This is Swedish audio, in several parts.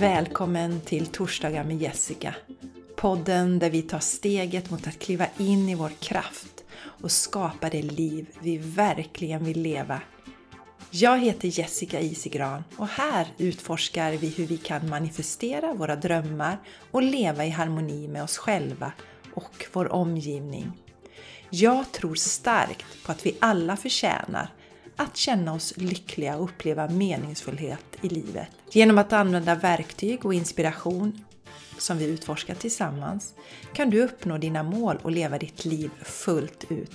Välkommen till Torsdagar med Jessica. Podden där vi tar steget mot att kliva in i vår kraft och skapa det liv vi verkligen vill leva. Jag heter Jessica Isigran och här utforskar vi hur vi kan manifestera våra drömmar och leva i harmoni med oss själva och vår omgivning. Jag tror starkt på att vi alla förtjänar att känna oss lyckliga och uppleva meningsfullhet i livet. Genom att använda verktyg och inspiration som vi utforskar tillsammans kan du uppnå dina mål och leva ditt liv fullt ut.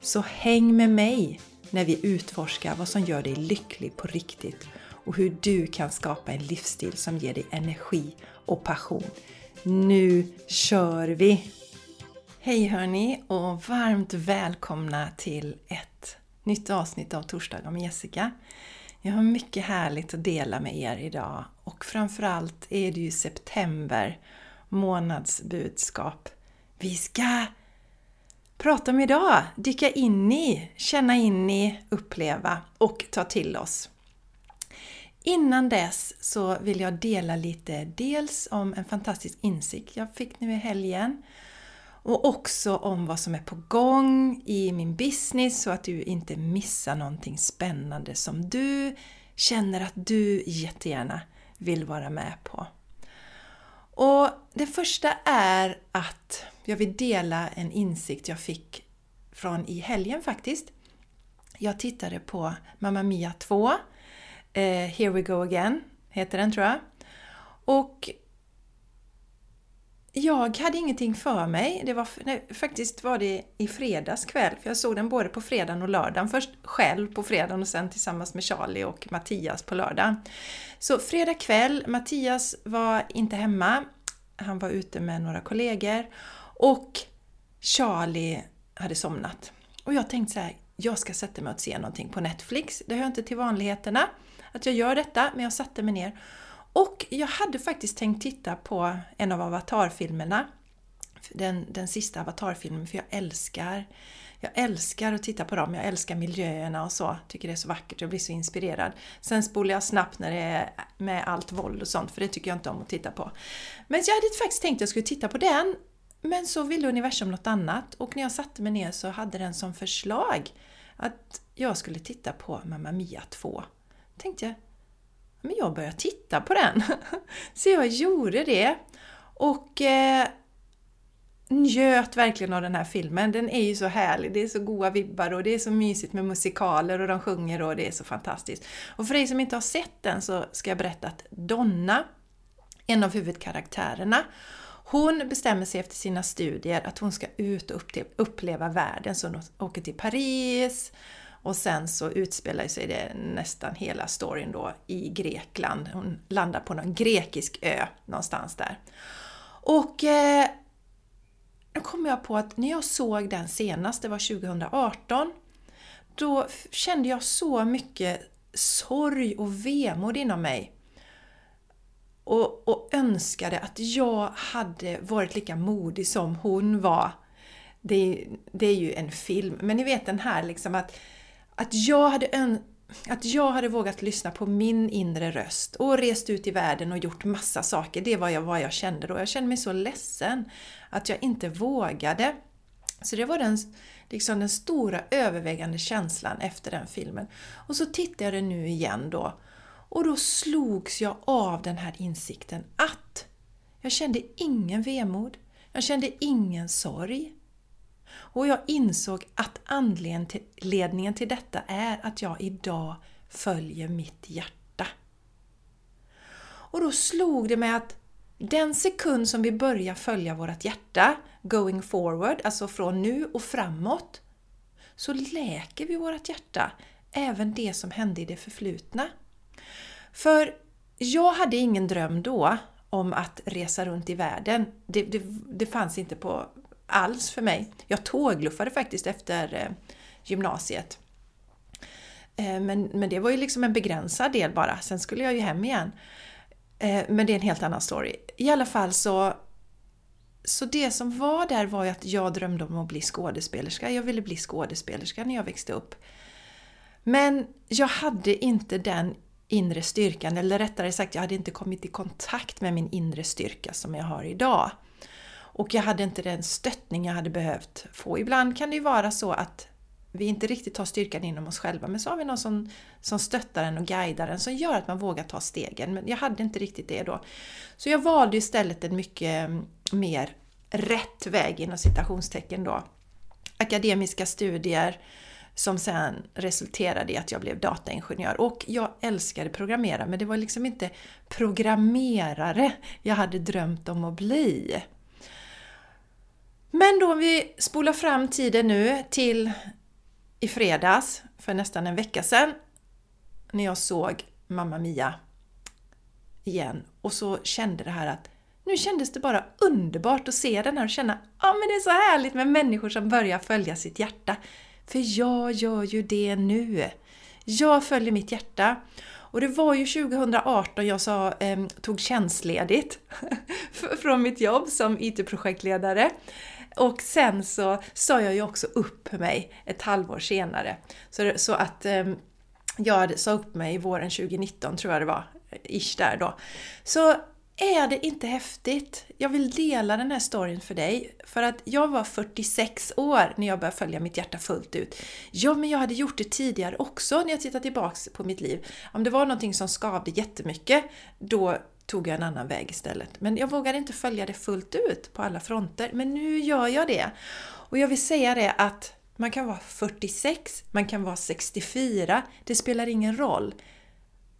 Så häng med mig när vi utforskar vad som gör dig lycklig på riktigt och hur du kan skapa en livsstil som ger dig energi och passion. Nu kör vi! Hej hörni och varmt välkomna till ett nytt avsnitt av Torsdagar med Jessica. Jag har mycket härligt att dela med er idag och framförallt är det ju september månadsbudskap. Vi ska prata om idag, dyka in i, känna in i, uppleva och ta till oss. Innan dess så vill jag dela lite dels om en fantastisk insikt jag fick nu i helgen och också om vad som är på gång i min business så att du inte missar någonting spännande som du känner att du jättegärna vill vara med på. Och Det första är att jag vill dela en insikt jag fick från i helgen faktiskt. Jag tittade på Mamma Mia 2, eh, Here We Go Again heter den tror jag. Och jag hade ingenting för mig. Det var, nej, faktiskt var det i fredags kväll, för jag såg den både på fredagen och lördagen. Först själv på fredagen och sen tillsammans med Charlie och Mattias på lördagen. Så fredag kväll, Mattias var inte hemma. Han var ute med några kollegor och Charlie hade somnat. Och jag tänkte så här, jag ska sätta mig och se någonting på Netflix. Det hör inte till vanligheterna att jag gör detta, men jag satte mig ner och jag hade faktiskt tänkt titta på en av Avatar-filmerna. Den, den sista Avatar-filmen, för jag älskar jag älskar att titta på dem, jag älskar miljöerna och så. Tycker det är så vackert, jag blir så inspirerad. Sen spolar jag snabbt när det är med allt våld och sånt, för det tycker jag inte om att titta på. Men jag hade faktiskt tänkt att jag skulle titta på den, men så ville universum något annat och när jag satte mig ner så hade den som förslag att jag skulle titta på Mamma Mia 2. Tänkte jag, men jag började titta på den. Så jag gjorde det. Och eh, njöt verkligen av den här filmen. Den är ju så härlig, det är så goa vibbar och det är så mysigt med musikaler och de sjunger och det är så fantastiskt. Och för dig som inte har sett den så ska jag berätta att Donna, en av huvudkaraktärerna, hon bestämmer sig efter sina studier att hon ska ut och uppleva världen. Så hon åker till Paris, och sen så utspelar sig det nästan hela storyn då i Grekland. Hon landar på någon grekisk ö någonstans där. Och eh, då kom jag på att när jag såg den senast, det var 2018, då kände jag så mycket sorg och vemod inom mig. Och, och önskade att jag hade varit lika modig som hon var. Det, det är ju en film, men ni vet den här liksom att att jag hade att jag hade vågat lyssna på min inre röst och rest ut i världen och gjort massa saker, det var jag, vad jag kände då. Jag kände mig så ledsen att jag inte vågade. Så det var den, liksom den stora övervägande känslan efter den filmen. Och så tittade jag nu igen då och då slogs jag av den här insikten att jag kände ingen vemod, jag kände ingen sorg. Och jag insåg att anledningen till detta är att jag idag följer mitt hjärta. Och då slog det mig att den sekund som vi börjar följa vårt hjärta, going forward, alltså från nu och framåt, så läker vi vårt hjärta, även det som hände i det förflutna. För jag hade ingen dröm då om att resa runt i världen. Det, det, det fanns inte på alls för mig. Jag tågluffade faktiskt efter eh, gymnasiet. Eh, men, men det var ju liksom en begränsad del bara, sen skulle jag ju hem igen. Eh, men det är en helt annan story. I alla fall så så det som var där var ju att jag drömde om att bli skådespelerska. Jag ville bli skådespelerska när jag växte upp. Men jag hade inte den inre styrkan, eller rättare sagt, jag hade inte kommit i kontakt med min inre styrka som jag har idag. Och jag hade inte den stöttning jag hade behövt få. Ibland kan det ju vara så att vi inte riktigt har styrkan inom oss själva men så har vi någon som, som stöttar en och guidar en som gör att man vågar ta stegen. Men jag hade inte riktigt det då. Så jag valde istället en mycket mm, mer rätt väg inom citationstecken då. Akademiska studier som sen resulterade i att jag blev dataingenjör. Och jag älskade programmera men det var liksom inte programmerare jag hade drömt om att bli. Men då om vi spolar fram tiden nu till i fredags, för nästan en vecka sedan, när jag såg Mamma Mia igen och så kände det här att nu kändes det bara underbart att se den här och känna att ah, men det är så härligt med människor som börjar följa sitt hjärta. För jag gör ju det nu. Jag följer mitt hjärta. Och det var ju 2018 jag sa, eh, tog tjänstledigt från mitt jobb som IT-projektledare. Och sen så sa jag ju också upp mig ett halvår senare. Så, så att eh, jag sa upp mig våren 2019 tror jag det var, eh, ish där då. Så är det inte häftigt? Jag vill dela den här storyn för dig. För att jag var 46 år när jag började följa mitt hjärta fullt ut. Ja, men jag hade gjort det tidigare också när jag tittar tillbaks på mitt liv. Om det var någonting som skavde jättemycket, då tog jag en annan väg istället. Men jag vågade inte följa det fullt ut på alla fronter. Men nu gör jag det. Och jag vill säga det att man kan vara 46, man kan vara 64, det spelar ingen roll.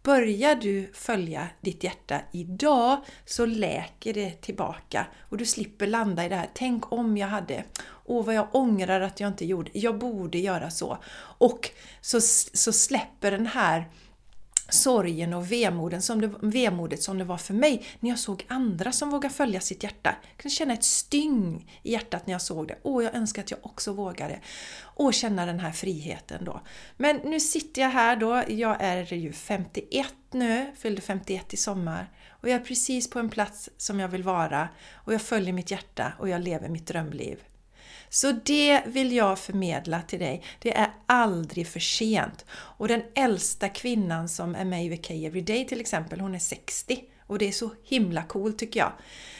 Börjar du följa ditt hjärta idag så läker det tillbaka och du slipper landa i det här. Tänk om jag hade, åh vad jag ångrar att jag inte gjorde, jag borde göra så. Och så, så släpper den här sorgen och vemoden som det, vemodet som det var för mig när jag såg andra som vågar följa sitt hjärta. Jag kunde känna ett styng i hjärtat när jag såg det. Åh, jag önskar att jag också vågade. Och känna den här friheten då. Men nu sitter jag här då, jag är ju 51 nu, fyllde 51 i sommar. Och jag är precis på en plats som jag vill vara. Och jag följer mitt hjärta och jag lever mitt drömliv. Så det vill jag förmedla till dig. Det är aldrig för sent. Och den äldsta kvinnan som är med i VK Everyday till exempel, hon är 60. Och det är så himla coolt tycker jag.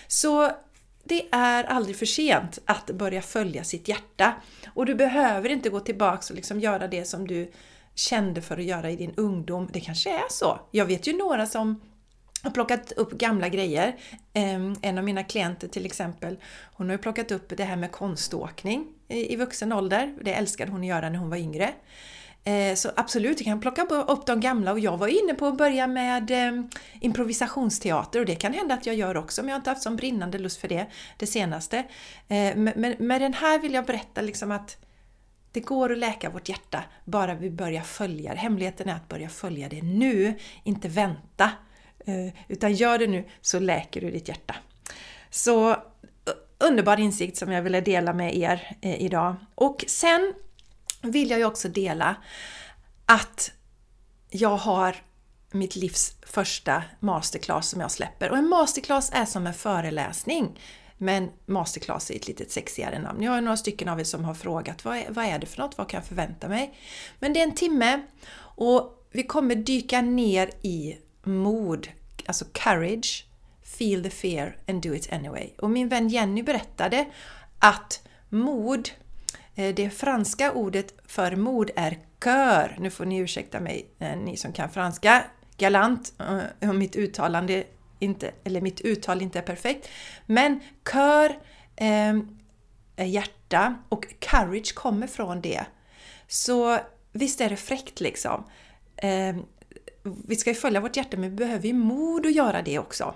Så det är aldrig för sent att börja följa sitt hjärta. Och du behöver inte gå tillbaks och liksom göra det som du kände för att göra i din ungdom. Det kanske är så. Jag vet ju några som har plockat upp gamla grejer. Ehm, en av mina klienter till exempel, hon har plockat upp det här med konståkning i vuxen ålder. Det älskade hon att göra när hon var yngre. Eh, så absolut, jag kan plocka upp de gamla och jag var inne på att börja med ehm, improvisationsteater och det kan hända att jag gör också men jag har inte haft sån brinnande lust för det det senaste. Eh, men med den här vill jag berätta liksom att det går att läka vårt hjärta bara vi börjar följa det. Hemligheten är att börja följa det nu, inte vänta. Eh, utan gör det nu så läker du ditt hjärta. Så eh, underbar insikt som jag ville dela med er eh, idag. Och sen vill jag ju också dela att jag har mitt livs första masterclass som jag släpper. Och en masterclass är som en föreläsning. Men masterclass är ett lite sexigare namn. Jag har några stycken av er som har frågat vad är, vad är det för något? Vad kan jag förvänta mig? Men det är en timme och vi kommer dyka ner i mod, alltså courage, feel the fear and do it anyway. Och min vän Jenny berättade att mod, eh, det franska ordet för mod är cœur. Nu får ni ursäkta mig, eh, ni som kan franska. Galant, eh, om mitt uttalande inte, eller mitt uttal inte är perfekt. Men cœur ehm, är hjärta och courage kommer från det. Så visst är det fräckt liksom ehm, vi ska ju följa vårt hjärta men vi behöver ju mod att göra det också.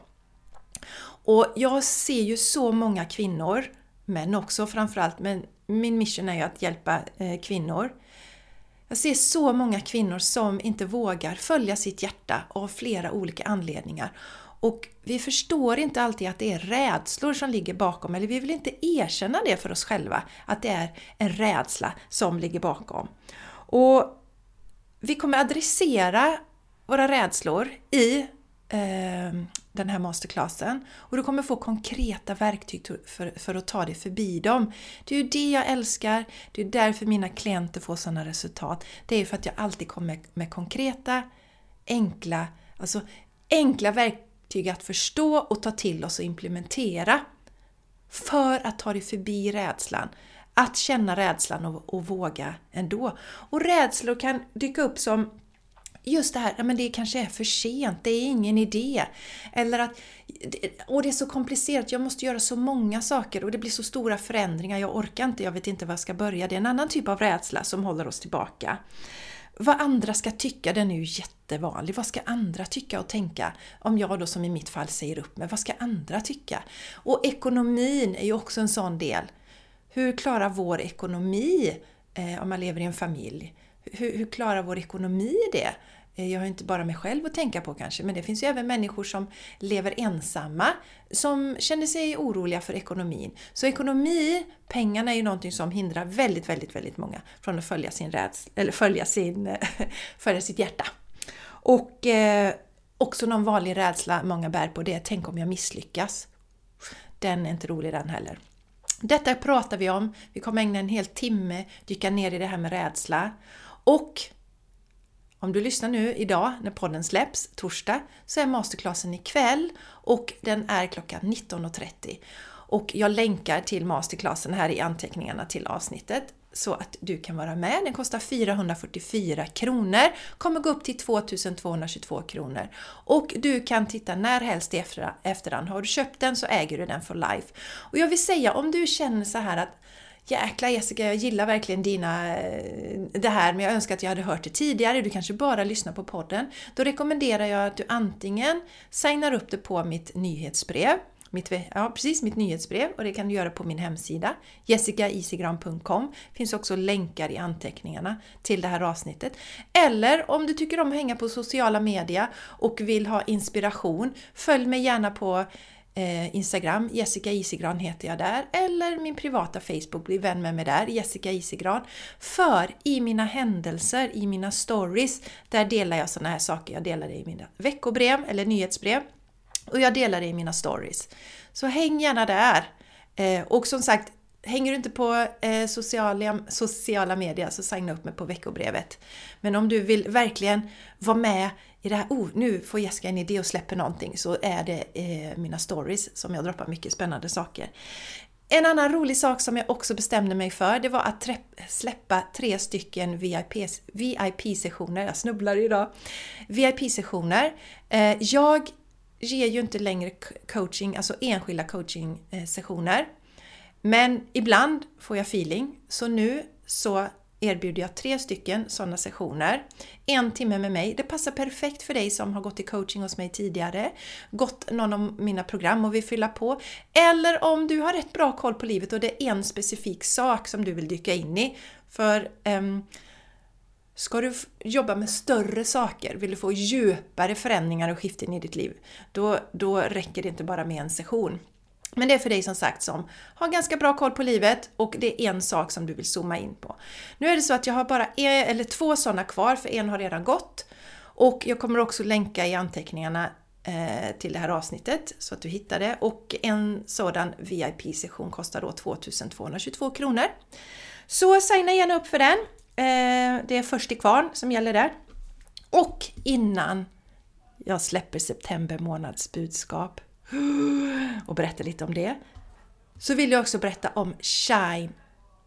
Och jag ser ju så många kvinnor, män också framförallt, men min mission är ju att hjälpa eh, kvinnor. Jag ser så många kvinnor som inte vågar följa sitt hjärta av flera olika anledningar. Och vi förstår inte alltid att det är rädslor som ligger bakom, eller vi vill inte erkänna det för oss själva, att det är en rädsla som ligger bakom. Och vi kommer adressera våra rädslor i eh, den här masterclassen och du kommer få konkreta verktyg för, för att ta dig förbi dem. Det är ju det jag älskar, det är därför mina klienter får sådana resultat. Det är för att jag alltid kommer med, med konkreta enkla, alltså enkla verktyg att förstå och ta till oss och implementera. För att ta dig förbi rädslan. Att känna rädslan och, och våga ändå. Och rädslor kan dyka upp som just det här, ja men det kanske är för sent, det är ingen idé. Eller att, och det är så komplicerat, jag måste göra så många saker och det blir så stora förändringar, jag orkar inte, jag vet inte var jag ska börja. Det är en annan typ av rädsla som håller oss tillbaka. Vad andra ska tycka, den är ju jättevanlig. Vad ska andra tycka och tänka? Om jag då som i mitt fall säger upp mig, vad ska andra tycka? Och ekonomin är ju också en sån del. Hur klarar vår ekonomi eh, om man lever i en familj? Hur, hur klarar vår ekonomi det? Eh, jag har inte bara mig själv att tänka på kanske, men det finns ju även människor som lever ensamma som känner sig oroliga för ekonomin. Så ekonomi, pengarna är ju någonting som hindrar väldigt, väldigt, väldigt många från att följa sin rädsla, eller följa, sin, följa sitt hjärta. Och eh, också någon vanlig rädsla många bär på det är tänk om jag misslyckas. Den är inte rolig den heller. Detta pratar vi om. Vi kommer ägna en hel timme dyka ner i det här med rädsla. Och om du lyssnar nu idag när podden släpps, torsdag, så är masterclassen ikväll och den är klockan 19.30. Och jag länkar till masterclassen här i anteckningarna till avsnittet så att du kan vara med. Den kostar 444 kronor, kommer gå upp till 2222 kronor. Och du kan titta när helst i efterhand. Har du köpt den så äger du den for life. Och jag vill säga, om du känner så här att Jäklar Jessica, jag gillar verkligen dina, eh, det här men jag önskar att jag hade hört det tidigare. Du kanske bara lyssnar på podden. Då rekommenderar jag att du antingen signar upp dig på mitt nyhetsbrev mitt, ja, precis, mitt nyhetsbrev och det kan du göra på min hemsida jessicaisigran.com. finns också länkar i anteckningarna till det här avsnittet. Eller om du tycker om att hänga på sociala medier och vill ha inspiration, följ mig gärna på eh, Instagram, Jessica Isigran heter jag där, eller min privata Facebook, bli vän med mig där, Jessica Isigran. För i mina händelser, i mina stories, där delar jag sådana här saker. Jag delar det i mina veckobrev eller nyhetsbrev och jag delar det i mina stories. Så häng gärna där! Eh, och som sagt, Hänger du inte på eh, sociala, sociala medier så signa upp mig på veckobrevet. Men om du vill verkligen vara med i det här, oh, nu får Jessica en idé och släpper någonting, så är det eh, mina stories som jag droppar mycket spännande saker. En annan rolig sak som jag också bestämde mig för, det var att släppa tre stycken VIP-sessioner. jag snubblar idag. VIP-sessioner. Eh, jag ger ju inte längre coaching, alltså enskilda coaching-sessioner. Eh, Men ibland får jag feeling, så nu så erbjuder jag tre stycken sådana sessioner. En timme med mig. Det passar perfekt för dig som har gått i coaching hos mig tidigare, gått någon av mina program och vill fylla på. Eller om du har rätt bra koll på livet och det är en specifik sak som du vill dyka in i. För um, Ska du jobba med större saker, vill du få djupare förändringar och skiften i ditt liv, då, då räcker det inte bara med en session. Men det är för dig som sagt som har ganska bra koll på livet och det är en sak som du vill zooma in på. Nu är det så att jag har bara en, eller två sådana kvar, för en har redan gått. Och jag kommer också länka i anteckningarna eh, till det här avsnittet så att du hittar det. Och en sådan VIP-session kostar då 2222 kronor. Så signa gärna upp för den. Eh, det är först i kvarn som gäller där. Och innan jag släpper september månads budskap och berätta lite om det. Så vill jag också berätta om Shine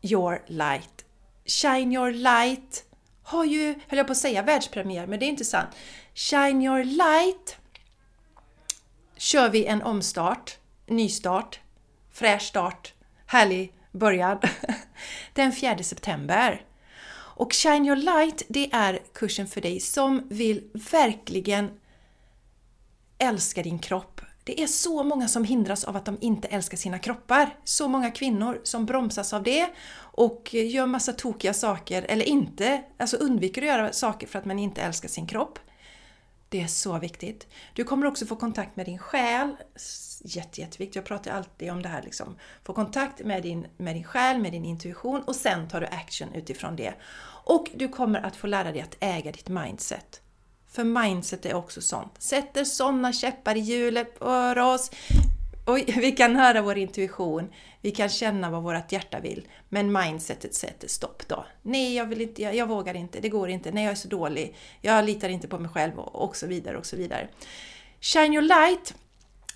Your Light. Shine Your Light har ju, höll jag på att säga, världspremiär, men det är inte sant. Shine Your Light kör vi en omstart, nystart, fräsch start, härlig början den 4 september. Och Shine Your Light, det är kursen för dig som vill verkligen älska din kropp, det är så många som hindras av att de inte älskar sina kroppar. Så många kvinnor som bromsas av det och gör massa tokiga saker, eller inte, alltså undviker att göra saker för att man inte älskar sin kropp. Det är så viktigt. Du kommer också få kontakt med din själ. Jätte, jätteviktigt. Jag pratar alltid om det här. Liksom. Få kontakt med din, med din själ, med din intuition och sen tar du action utifrån det. Och du kommer att få lära dig att äga ditt mindset. För mindset är också sånt. Sätter sådana käppar i hjulet för oss. och vi kan höra vår intuition, vi kan känna vad vårt hjärta vill, men mindsetet sätter stopp då. Nej, jag vill inte, jag, jag, vågar inte, det går inte, nej jag är så dålig, jag litar inte på mig själv och, och så vidare och så vidare. Shine your light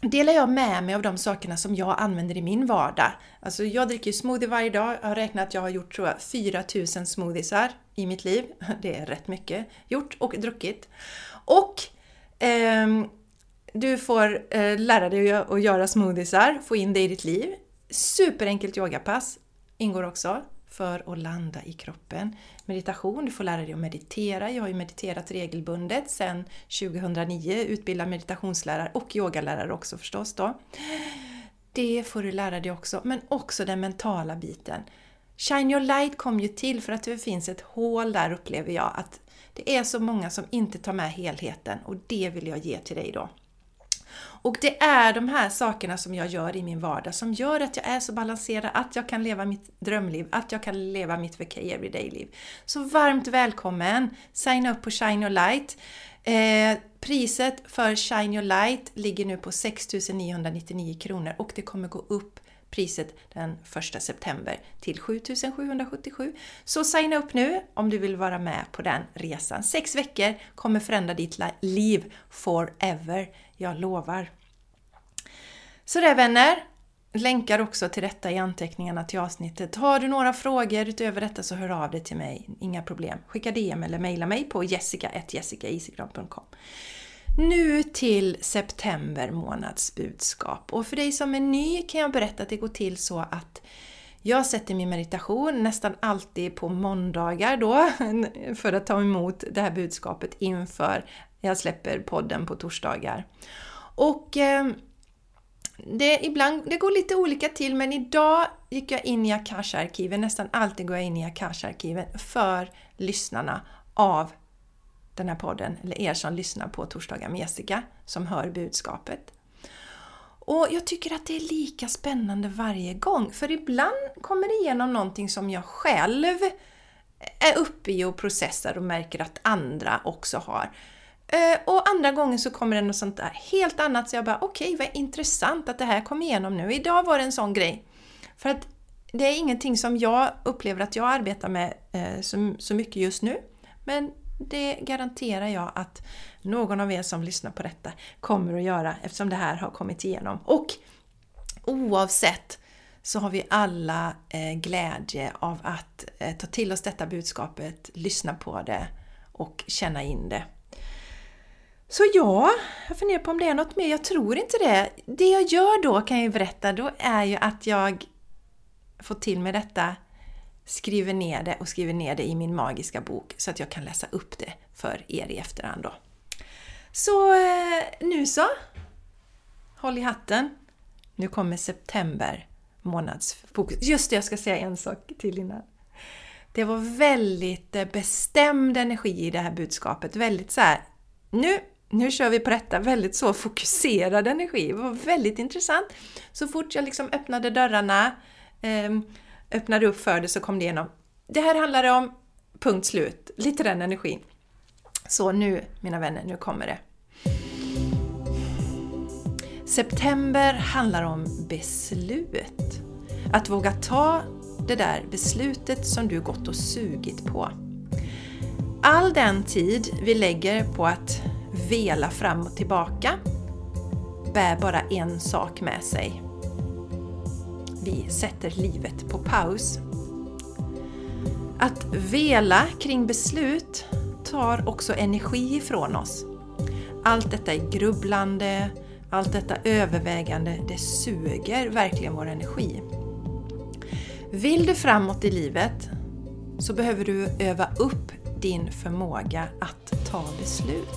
delar jag med mig av de sakerna som jag använder i min vardag. Alltså jag dricker ju smoothie varje dag. Jag har räknat att jag har gjort tror jag 4000 smoothiesar i mitt liv. Det är rätt mycket gjort och druckit. Och eh, du får eh, lära dig att göra smoothiesar, få in det i ditt liv. Superenkelt yogapass ingår också för att landa i kroppen. Meditation, du får lära dig att meditera. Jag har ju mediterat regelbundet sedan 2009, utbildad meditationslärare och yogalärare också förstås då. Det får du lära dig också, men också den mentala biten. Shine your light kom ju till för att det finns ett hål där upplever jag, att det är så många som inte tar med helheten och det vill jag ge till dig då. Och det är de här sakerna som jag gör i min vardag som gör att jag är så balanserad, att jag kan leva mitt drömliv, att jag kan leva mitt VK Everyday-liv. Så varmt välkommen! Signa upp på Shine Your Light. Eh, priset för Shine Your Light ligger nu på 6 999 kronor och det kommer gå upp priset den 1 september till 7777. Så signa upp nu om du vill vara med på den resan. Sex veckor kommer förändra ditt liv forever. Jag lovar. Så det vänner, länkar också till detta i anteckningarna till avsnittet. Har du några frågor utöver detta så hör av dig till mig, inga problem. Skicka DM eller mejla mig på jessica.jessicaisigran.com nu till september månads budskap. Och för dig som är ny kan jag berätta att det går till så att jag sätter min meditation nästan alltid på måndagar då för att ta emot det här budskapet inför jag släpper podden på torsdagar. Och eh, det, ibland, det går lite olika till men idag gick jag in i Akasha-arkiven, nästan alltid går jag in i Akasha-arkiven för lyssnarna av den här podden, eller er som lyssnar på Torsdagar med Jessica, som hör budskapet. Och jag tycker att det är lika spännande varje gång, för ibland kommer det igenom någonting som jag själv är uppe i och processar och märker att andra också har. Eh, och andra gånger så kommer det något sånt där helt annat, så jag bara okej, okay, vad intressant att det här kom igenom nu. Idag var det en sån grej. För att det är ingenting som jag upplever att jag arbetar med eh, så mycket just nu. Men det garanterar jag att någon av er som lyssnar på detta kommer att göra eftersom det här har kommit igenom. Och oavsett så har vi alla eh, glädje av att eh, ta till oss detta budskapet, lyssna på det och känna in det. Så ja, jag funderar på om det är något mer. Jag tror inte det. Det jag gör då kan jag ju berätta, då är ju att jag får till mig detta, skriver ner det och skriver ner det i min magiska bok så att jag kan läsa upp det för er i efterhand då. Så eh, nu så! Håll i hatten! Nu kommer september månadsfokus. Just det, jag ska säga en sak till innan. Det var väldigt eh, bestämd energi i det här budskapet. Väldigt så här, nu nu kör vi på detta, väldigt så fokuserad energi. Det var väldigt intressant. Så fort jag liksom öppnade dörrarna, eh, öppnade upp för det så kom det igenom. Det här handlar om punkt slut, lite den energin. Så nu, mina vänner, nu kommer det. September handlar om beslut. Att våga ta det där beslutet som du gått och sugit på. All den tid vi lägger på att vela fram och tillbaka bär bara en sak med sig. Vi sätter livet på paus. Att vela kring beslut tar också energi ifrån oss. Allt detta är grubblande, allt detta övervägande, det suger verkligen vår energi. Vill du framåt i livet så behöver du öva upp din förmåga att ta beslut.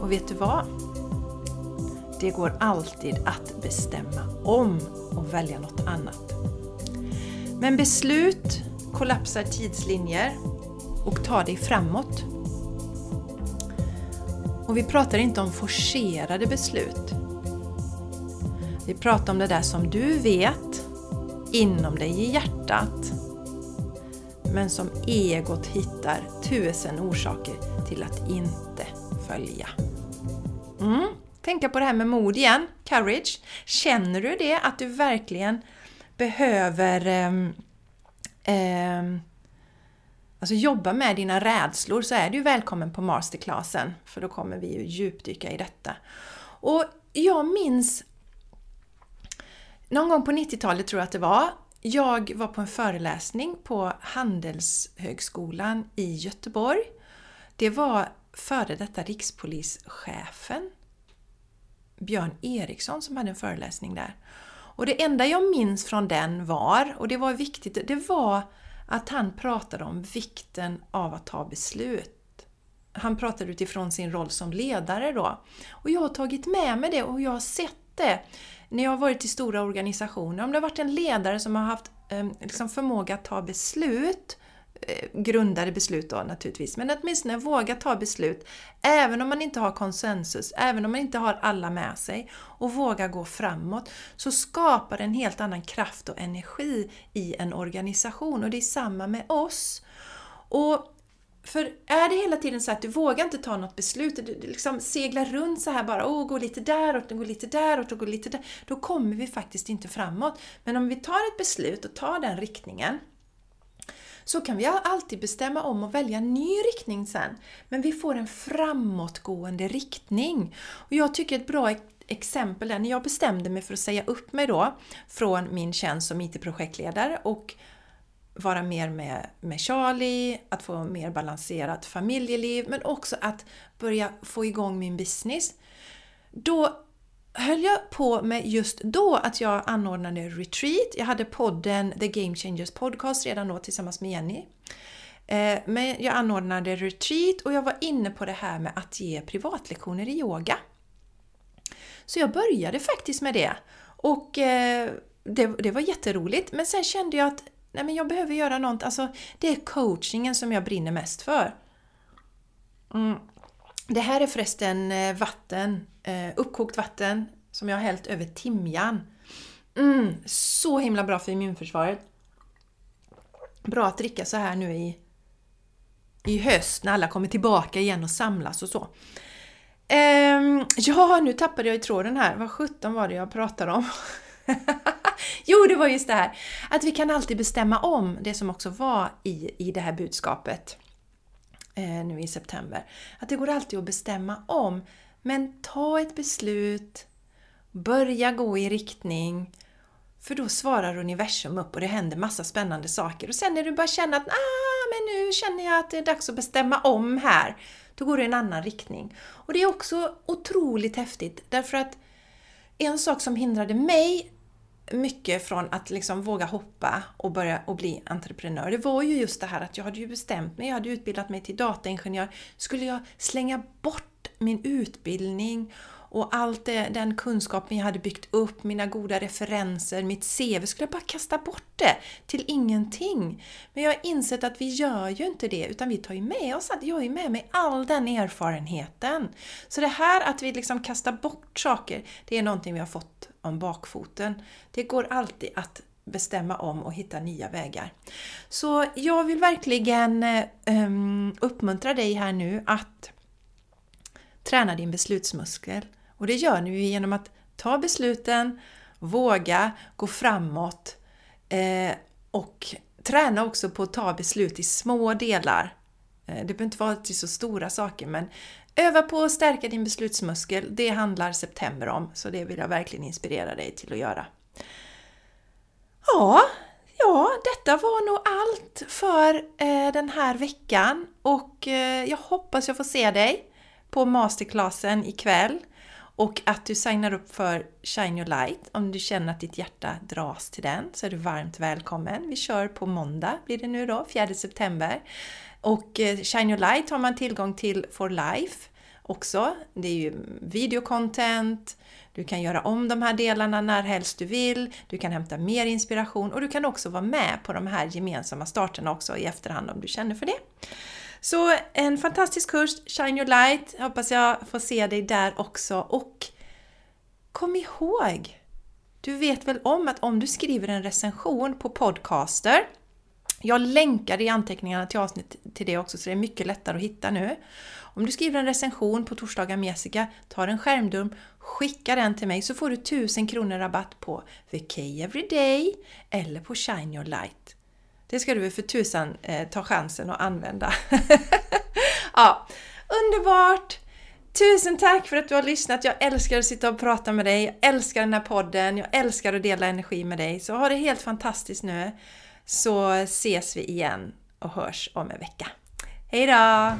Och vet du vad? Det går alltid att bestämma om och välja något annat. Men beslut kollapsar tidslinjer och tar dig framåt. Och vi pratar inte om forcerade beslut. Vi pratar om det där som du vet inom dig i hjärtat men som egot hittar tusen orsaker till att inte följa. Mm tänka på det här med mod igen, courage. Känner du det, att du verkligen behöver eh, eh, alltså jobba med dina rädslor så är du välkommen på masterclassen för då kommer vi ju djupdyka i detta. Och jag minns någon gång på 90-talet tror jag att det var. Jag var på en föreläsning på Handelshögskolan i Göteborg. Det var före detta rikspolischefen Björn Eriksson som hade en föreläsning där. Och det enda jag minns från den var, och det var viktigt, det var att han pratade om vikten av att ta beslut. Han pratade utifrån sin roll som ledare då. Och jag har tagit med mig det och jag har sett det när jag har varit i stora organisationer. Om det har varit en ledare som har haft eh, liksom förmåga att ta beslut Eh, grundade beslut då naturligtvis, men åtminstone våga ta beslut även om man inte har konsensus, även om man inte har alla med sig och våga gå framåt så skapar det en helt annan kraft och energi i en organisation och det är samma med oss. Och för är det hela tiden så att du vågar inte ta något beslut, du liksom seglar runt så här bara, åh, gå lite däråt, gå lite däråt och gå lite där, då kommer vi faktiskt inte framåt. Men om vi tar ett beslut och tar den riktningen, så kan vi alltid bestämma om och välja en ny riktning sen. Men vi får en framåtgående riktning. Och jag tycker ett bra exempel är när jag bestämde mig för att säga upp mig då från min tjänst som IT-projektledare och vara mer med, med Charlie, att få mer balanserat familjeliv men också att börja få igång min business. Då höll jag på med just då att jag anordnade retreat. Jag hade podden The Game Changers Podcast redan då tillsammans med Jenny. Eh, men jag anordnade retreat och jag var inne på det här med att ge privatlektioner i yoga. Så jag började faktiskt med det. Och eh, det, det var jätteroligt. Men sen kände jag att nej men jag behöver göra något. Alltså, det är coachingen som jag brinner mest för. Mm. Det här är förresten eh, vatten, eh, uppkokt vatten som jag har hällt över timjan. Mm, så himla bra för immunförsvaret. Bra att dricka så här nu i, i höst när alla kommer tillbaka igen och samlas och så. Ehm, ja, nu tappade jag i tråden här. Vad sjutton var det jag pratade om? jo, det var just det här att vi kan alltid bestämma om det som också var i, i det här budskapet Eh, nu i september. Att det går alltid att bestämma om. Men ta ett beslut, börja gå i riktning, för då svarar universum upp och det händer massa spännande saker. Och sen när du bara känner att ah, men nu känner jag att det är dags att bestämma om här, då går du i en annan riktning. Och det är också otroligt häftigt därför att en sak som hindrade mig mycket från att liksom våga hoppa och börja och bli entreprenör, det var ju just det här att jag hade ju bestämt mig, jag hade utbildat mig till dataingenjör. Skulle jag slänga bort min utbildning och allt det, den kunskapen jag hade byggt upp, mina goda referenser, mitt CV, skulle jag bara kasta bort det till ingenting. Men jag har insett att vi gör ju inte det, utan vi tar ju med oss att jag har ju med mig all den erfarenheten. Så det här att vi liksom kastar bort saker, det är någonting vi har fått om bakfoten. Det går alltid att bestämma om och hitta nya vägar. Så jag vill verkligen eh, ehm, uppmuntra dig här nu att träna din beslutsmuskel. Och det gör ni genom att ta besluten, våga gå framåt eh, och träna också på att ta beslut i små delar. Eh, det behöver inte vara till så stora saker men öva på att stärka din beslutsmuskel. Det handlar september om så det vill jag verkligen inspirera dig till att göra. Ja, ja detta var nog allt för eh, den här veckan och eh, jag hoppas jag får se dig på masterclassen ikväll och att du signar upp för Shine Your Light. Om du känner att ditt hjärta dras till den så är du varmt välkommen. Vi kör på måndag, blir det nu då, 4 september. Och eh, Shine Your Light har man tillgång till for life också. Det är ju videocontent, du kan göra om de här delarna när helst du vill, du kan hämta mer inspiration och du kan också vara med på de här gemensamma starterna också i efterhand om du känner för det. Så en fantastisk kurs, Shine Your Light, hoppas jag får se dig där också. Och kom ihåg, du vet väl om att om du skriver en recension på Podcaster, jag länkar i anteckningarna till avsnitt till det också så det är mycket lättare att hitta nu. Om du skriver en recension på Torsdagar med Jessica, tar en skärmdump, skicka den till mig så får du 1000 kronor rabatt på VK Everyday eller på Shine Your Light. Det ska du för tusan eh, ta chansen att använda. ja, underbart! Tusen tack för att du har lyssnat! Jag älskar att sitta och prata med dig, jag älskar den här podden, jag älskar att dela energi med dig. Så ha det helt fantastiskt nu, så ses vi igen och hörs om en vecka. Hejdå!